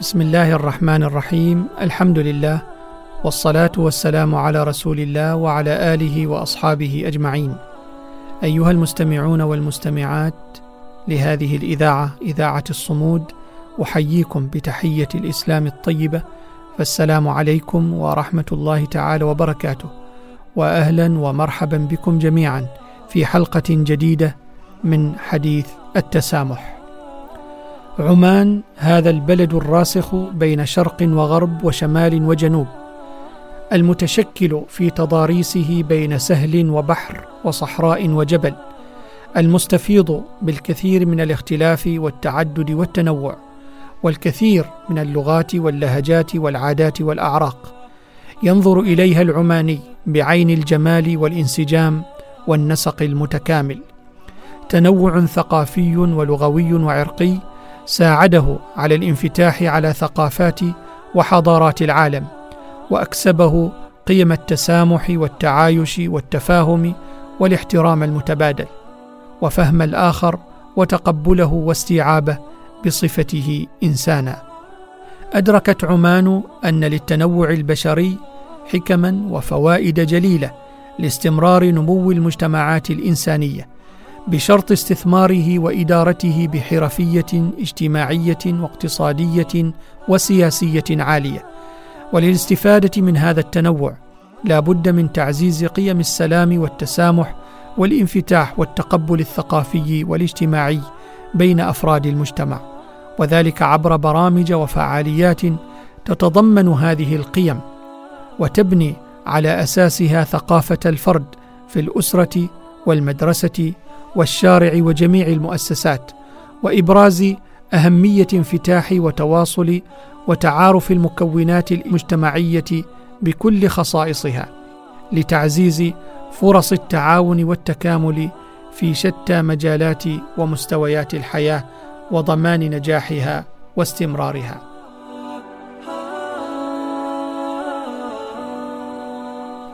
بسم الله الرحمن الرحيم الحمد لله والصلاه والسلام على رسول الله وعلى اله واصحابه اجمعين ايها المستمعون والمستمعات لهذه الاذاعه اذاعه الصمود احييكم بتحيه الاسلام الطيبه فالسلام عليكم ورحمه الله تعالى وبركاته واهلا ومرحبا بكم جميعا في حلقه جديده من حديث التسامح عمان هذا البلد الراسخ بين شرق وغرب وشمال وجنوب المتشكل في تضاريسه بين سهل وبحر وصحراء وجبل المستفيض بالكثير من الاختلاف والتعدد والتنوع والكثير من اللغات واللهجات والعادات والأعراق. ينظر إليها العماني بعين الجمال والانسجام والنسق المتكامل. تنوع ثقافي ولغوي وعرقي ساعده على الانفتاح على ثقافات وحضارات العالم وأكسبه قيم التسامح والتعايش والتفاهم والاحترام المتبادل وفهم الآخر وتقبله واستيعابه بصفته إنسانا. أدركت عمان أن للتنوع البشري حكما وفوائد جليلة لاستمرار نمو المجتمعات الإنسانية. بشرط استثماره وإدارته بحرفية اجتماعية واقتصادية وسياسية عالية. وللاستفادة من هذا التنوع لا بد من تعزيز قيم السلام والتسامح والانفتاح والتقبل الثقافي والاجتماعي بين أفراد المجتمع. وذلك عبر برامج وفعاليات تتضمن هذه القيم وتبني على أساسها ثقافة الفرد في الأسرة والمدرسة والشارع وجميع المؤسسات وإبراز أهمية انفتاح وتواصل وتعارف المكونات المجتمعية بكل خصائصها لتعزيز فرص التعاون والتكامل في شتى مجالات ومستويات الحياة وضمان نجاحها واستمرارها.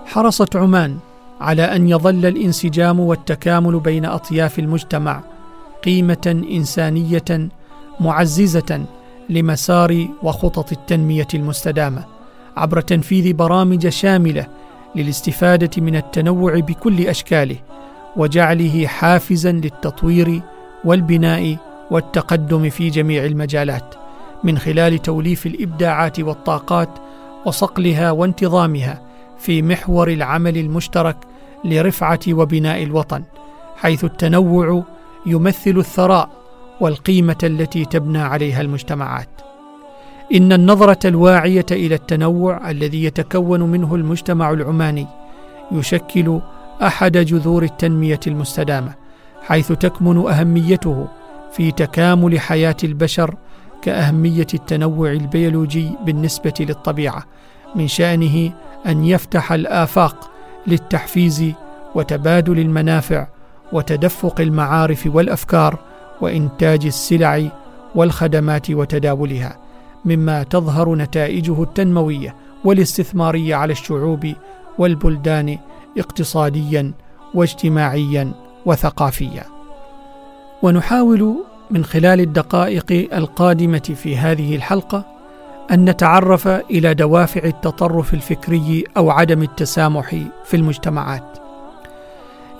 حرصت عمان على أن يظل الانسجام والتكامل بين أطياف المجتمع قيمة إنسانية معززة لمسار وخطط التنمية المستدامة عبر تنفيذ برامج شاملة للاستفادة من التنوع بكل أشكاله وجعله حافزا للتطوير والبناء والتقدم في جميع المجالات من خلال توليف الإبداعات والطاقات وصقلها وانتظامها في محور العمل المشترك لرفعة وبناء الوطن حيث التنوع يمثل الثراء والقيمة التي تبنى عليها المجتمعات. إن النظرة الواعية إلى التنوع الذي يتكون منه المجتمع العماني يشكل أحد جذور التنمية المستدامة حيث تكمن أهميته في تكامل حياة البشر كأهمية التنوع البيولوجي بالنسبة للطبيعة من شأنه أن يفتح الآفاق للتحفيز وتبادل المنافع وتدفق المعارف والأفكار وإنتاج السلع والخدمات وتداولها مما تظهر نتائجه التنموية والاستثمارية على الشعوب والبلدان اقتصاديا واجتماعيا وثقافيا. ونحاول من خلال الدقائق القادمة في هذه الحلقة أن نتعرف إلى دوافع التطرف الفكري أو عدم التسامح في المجتمعات.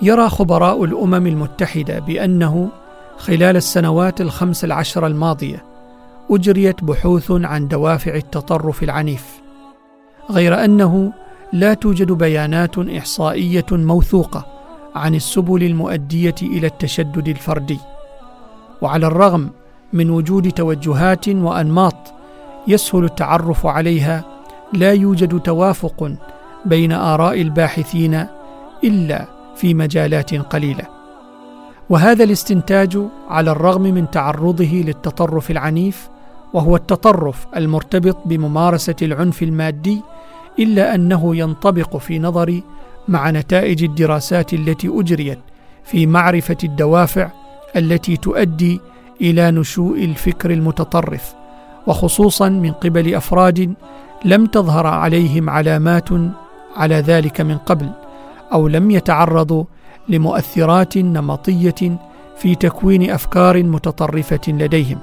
يرى خبراء الأمم المتحدة بأنه خلال السنوات الخمس العشر الماضية أجريت بحوث عن دوافع التطرف العنيف غير أنه لا توجد بيانات إحصائية موثوقة عن السبل المؤدية إلى التشدد الفردي. وعلى الرغم من وجود توجهات وأنماط يسهل التعرف عليها لا يوجد توافق بين آراء الباحثين إلا في مجالات قليلة. وهذا الاستنتاج على الرغم من تعرضه للتطرف العنيف وهو التطرف المرتبط بممارسة العنف المادي إلا أنه ينطبق في نظري مع نتائج الدراسات التي أجريت في معرفة الدوافع التي تؤدي إلى نشوء الفكر المتطرف. وخصوصا من قبل أفراد لم تظهر عليهم علامات على ذلك من قبل أو لم يتعرضوا لمؤثرات نمطية في تكوين أفكار متطرفة لديهم.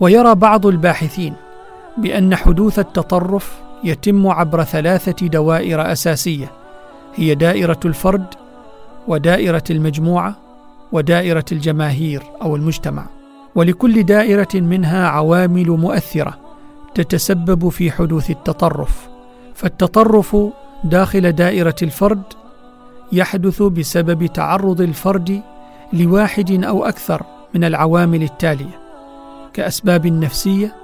ويرى بعض الباحثين بأن حدوث التطرف يتم عبر ثلاثة دوائر أساسية هي دائرة الفرد ودائرة المجموعة ودائرة الجماهير أو المجتمع. ولكل دائرة منها عوامل مؤثرة تتسبب في حدوث التطرف. فالتطرف داخل دائرة الفرد يحدث بسبب تعرض الفرد لواحد أو أكثر من العوامل التالية كأسباب نفسية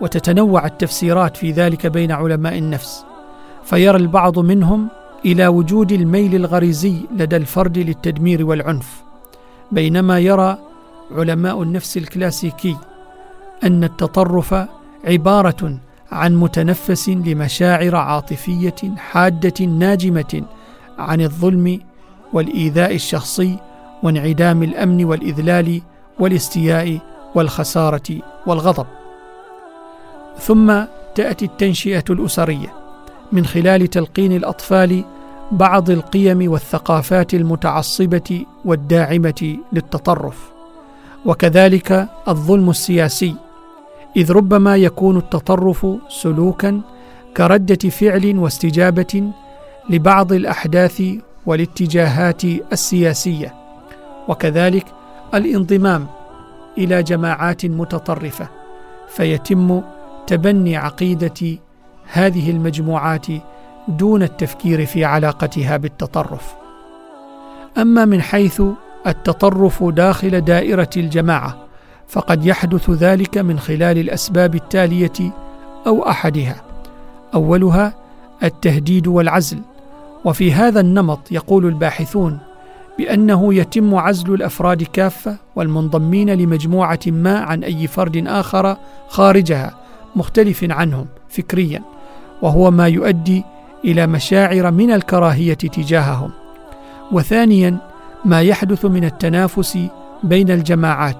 وتتنوع التفسيرات في ذلك بين علماء النفس. فيرى البعض منهم إلى وجود الميل الغريزي لدى الفرد للتدمير والعنف. بينما يرى علماء النفس الكلاسيكي أن التطرف عبارة عن متنفس لمشاعر عاطفية حادة ناجمة عن الظلم والإيذاء الشخصي وانعدام الأمن والإذلال والاستياء والخسارة والغضب. ثم تأتي التنشئة الأسرية من خلال تلقين الأطفال بعض القيم والثقافات المتعصبة والداعمة للتطرف. وكذلك الظلم السياسي إذ ربما يكون التطرف سلوكا كردة فعل واستجابة لبعض الأحداث والاتجاهات السياسية وكذلك الانضمام إلى جماعات متطرفة فيتم تبني عقيدة هذه المجموعات دون التفكير في علاقتها بالتطرف. أما من حيث التطرف داخل دائرة الجماعة فقد يحدث ذلك من خلال الأسباب التالية أو أحدها. أولها التهديد والعزل وفي هذا النمط يقول الباحثون بأنه يتم عزل الأفراد كافة والمنضمين لمجموعة ما عن أي فرد آخر خارجها مختلف عنهم فكريا وهو ما يؤدي إلى مشاعر من الكراهية تجاههم. وثانيا ما يحدث من التنافس بين الجماعات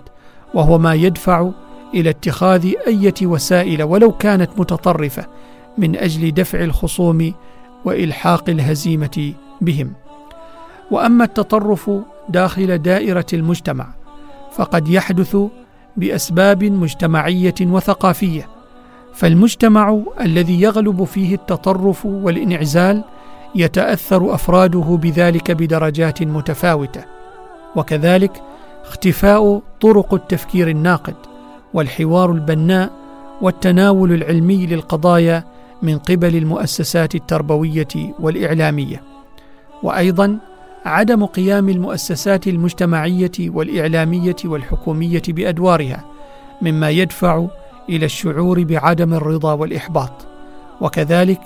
وهو ما يدفع إلى اتخاذ إيه وسائل ولو كانت متطرفة من أجل دفع الخصوم وإلحاق الهزيمة بهم. وأما التطرف داخل دائرة المجتمع فقد يحدث بأسباب مجتمعية وثقافية فالمجتمع الذي يغلب فيه التطرف والانعزال يتأثر أفراده بذلك بدرجات متفاوتة وكذلك اختفاء طرق التفكير الناقد والحوار البناء والتناول العلمي للقضايا من قبل المؤسسات التربوية والإعلامية وأيضا عدم قيام المؤسسات المجتمعية والإعلامية والحكومية بأدوارها مما يدفع إلى الشعور بعدم الرضا والإحباط وكذلك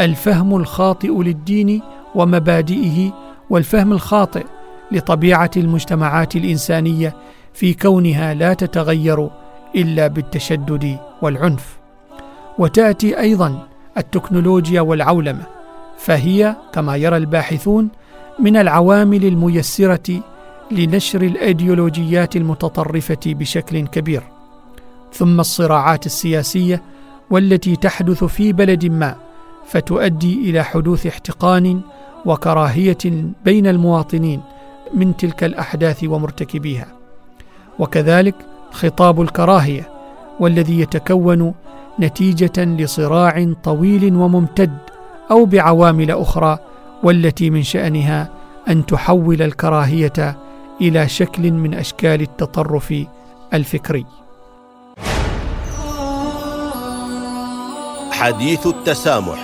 الفهم الخاطئ للدين ومبادئه والفهم الخاطئ لطبيعة المجتمعات الإنسانية في كونها لا تتغير إلا بالتشدد والعنف. وتأتي أيضا التكنولوجيا والعولمة فهي كما يرى الباحثون من العوامل الميسرة لنشر الإيديولوجيات المتطرفة بشكل كبير. ثم الصراعات السياسية والتي تحدث في بلد ما فتؤدي إلى حدوث احتقان وكراهية بين المواطنين من تلك الأحداث ومرتكبيها. وكذلك خطاب الكراهية والذي يتكون نتيجة لصراع طويل وممتد أو بعوامل أخرى والتي من شأنها أن تحول الكراهية إلى شكل من أشكال التطرف الفكري. حديث التسامح.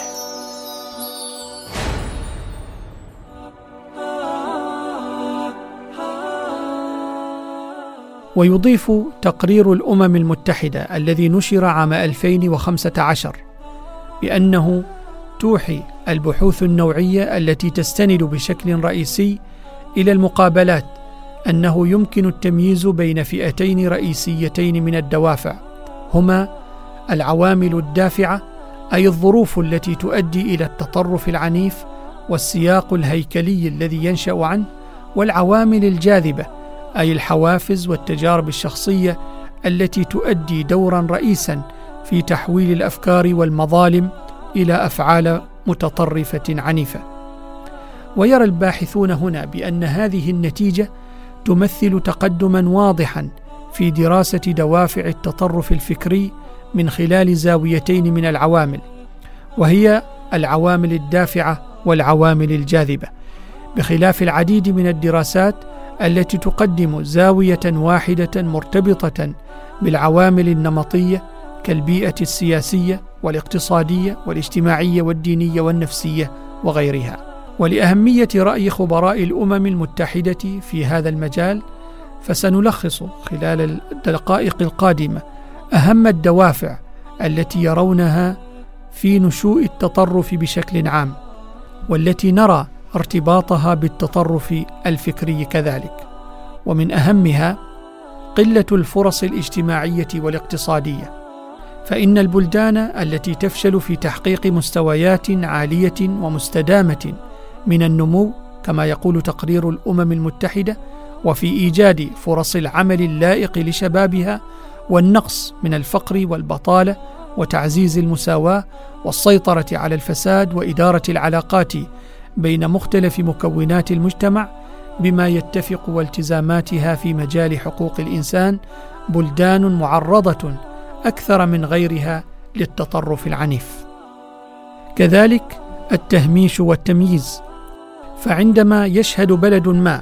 ويضيف تقرير الأمم المتحدة الذي نشر عام 2015 بأنه توحي البحوث النوعية التي تستند بشكل رئيسي إلى المقابلات أنه يمكن التمييز بين فئتين رئيسيتين من الدوافع هما العوامل الدافعة أي الظروف التي تؤدي إلى التطرف العنيف والسياق الهيكلي الذي ينشأ عنه والعوامل الجاذبة أي الحوافز والتجارب الشخصية التي تؤدي دورا رئيسا في تحويل الأفكار والمظالم إلى أفعال متطرفة عنيفة. ويرى الباحثون هنا بأن هذه النتيجة تمثل تقدما واضحا في دراسة دوافع التطرف الفكري من خلال زاويتين من العوامل وهي العوامل الدافعة والعوامل الجاذبة. بخلاف العديد من الدراسات التي تقدم زاوية واحدة مرتبطة بالعوامل النمطية كالبيئة السياسية والاقتصادية والاجتماعية والدينية والنفسية وغيرها. ولأهمية رأي خبراء الأمم المتحدة في هذا المجال فسنلخص خلال الدقائق القادمة أهم الدوافع التي يرونها في نشوء التطرف بشكل عام والتي نرى ارتباطها بالتطرف الفكري كذلك. ومن أهمها قلة الفرص الاجتماعية والاقتصادية. فإن البلدان التي تفشل في تحقيق مستويات عالية ومستدامة من النمو كما يقول تقرير الأمم المتحدة وفي إيجاد فرص العمل اللائق لشبابها والنقص من الفقر والبطالة وتعزيز المساواة والسيطرة على الفساد وإدارة العلاقات بين مختلف مكونات المجتمع بما يتفق والتزاماتها في مجال حقوق الإنسان بلدان معرضة أكثر من غيرها للتطرف العنيف. كذلك التهميش والتمييز. فعندما يشهد بلد ما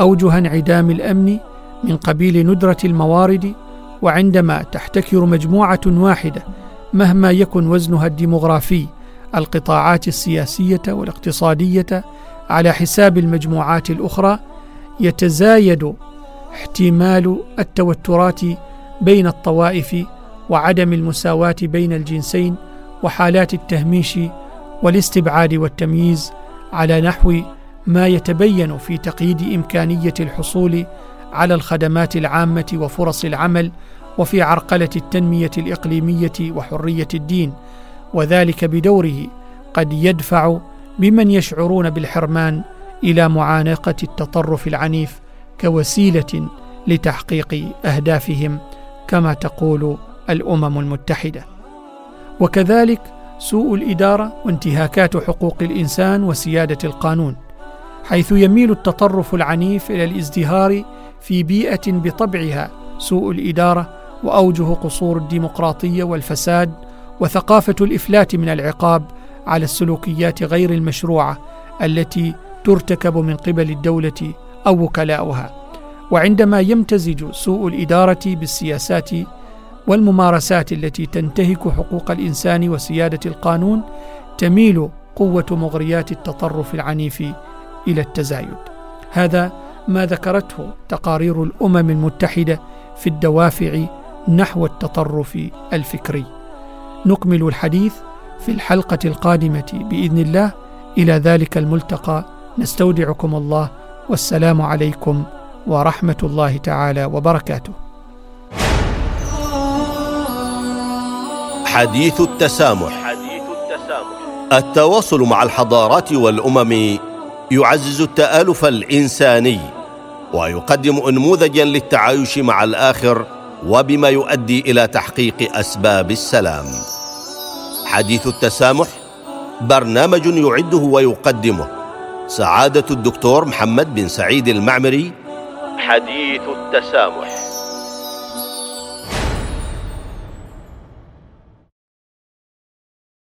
أوجه انعدام الأمن من قبيل ندرة الموارد وعندما تحتكر مجموعة واحدة مهما يكن وزنها الديمغرافي القطاعات السياسية والاقتصادية على حساب المجموعات الأخرى يتزايد احتمال التوترات بين الطوائف وعدم المساواة بين الجنسين وحالات التهميش والاستبعاد والتمييز على نحو ما يتبين في تقييد إمكانية الحصول على الخدمات العامة وفرص العمل وفي عرقلة التنمية الإقليمية وحرية الدين. وذلك بدوره قد يدفع بمن يشعرون بالحرمان إلى معانقة التطرف العنيف كوسيلة لتحقيق أهدافهم كما تقول الأمم المتحدة. وكذلك سوء الإدارة وانتهاكات حقوق الإنسان وسيادة القانون حيث يميل التطرف العنيف إلى الازدهار في بيئة بطبعها سوء الإدارة وأوجه قصور الديمقراطية والفساد وثقافة الإفلات من العقاب على السلوكيات غير المشروعة التي ترتكب من قبل الدولة أو وكلاؤها. وعندما يمتزج سوء الإدارة بالسياسات والممارسات التي تنتهك حقوق الإنسان وسيادة القانون تميل قوة مغريات التطرف العنيف إلى التزايد. هذا ما ذكرته تقارير الأمم المتحدة في الدوافع نحو التطرف الفكري. نكمل الحديث في الحلقة القادمة بإذن الله. إلى ذلك الملتقى. نستودعكم الله. والسلام عليكم ورحمة الله تعالى وبركاته. حديث التسامح. حديث التسامح التواصل مع الحضارات والأمم يعزز التآلف الإنساني ويقدم انموذجا للتعايش مع الآخر وبما يؤدي إلى تحقيق أسباب السلام. حديث التسامح برنامج يعده ويقدمه. سعادة الدكتور محمد بن سعيد المعمري. حديث التسامح.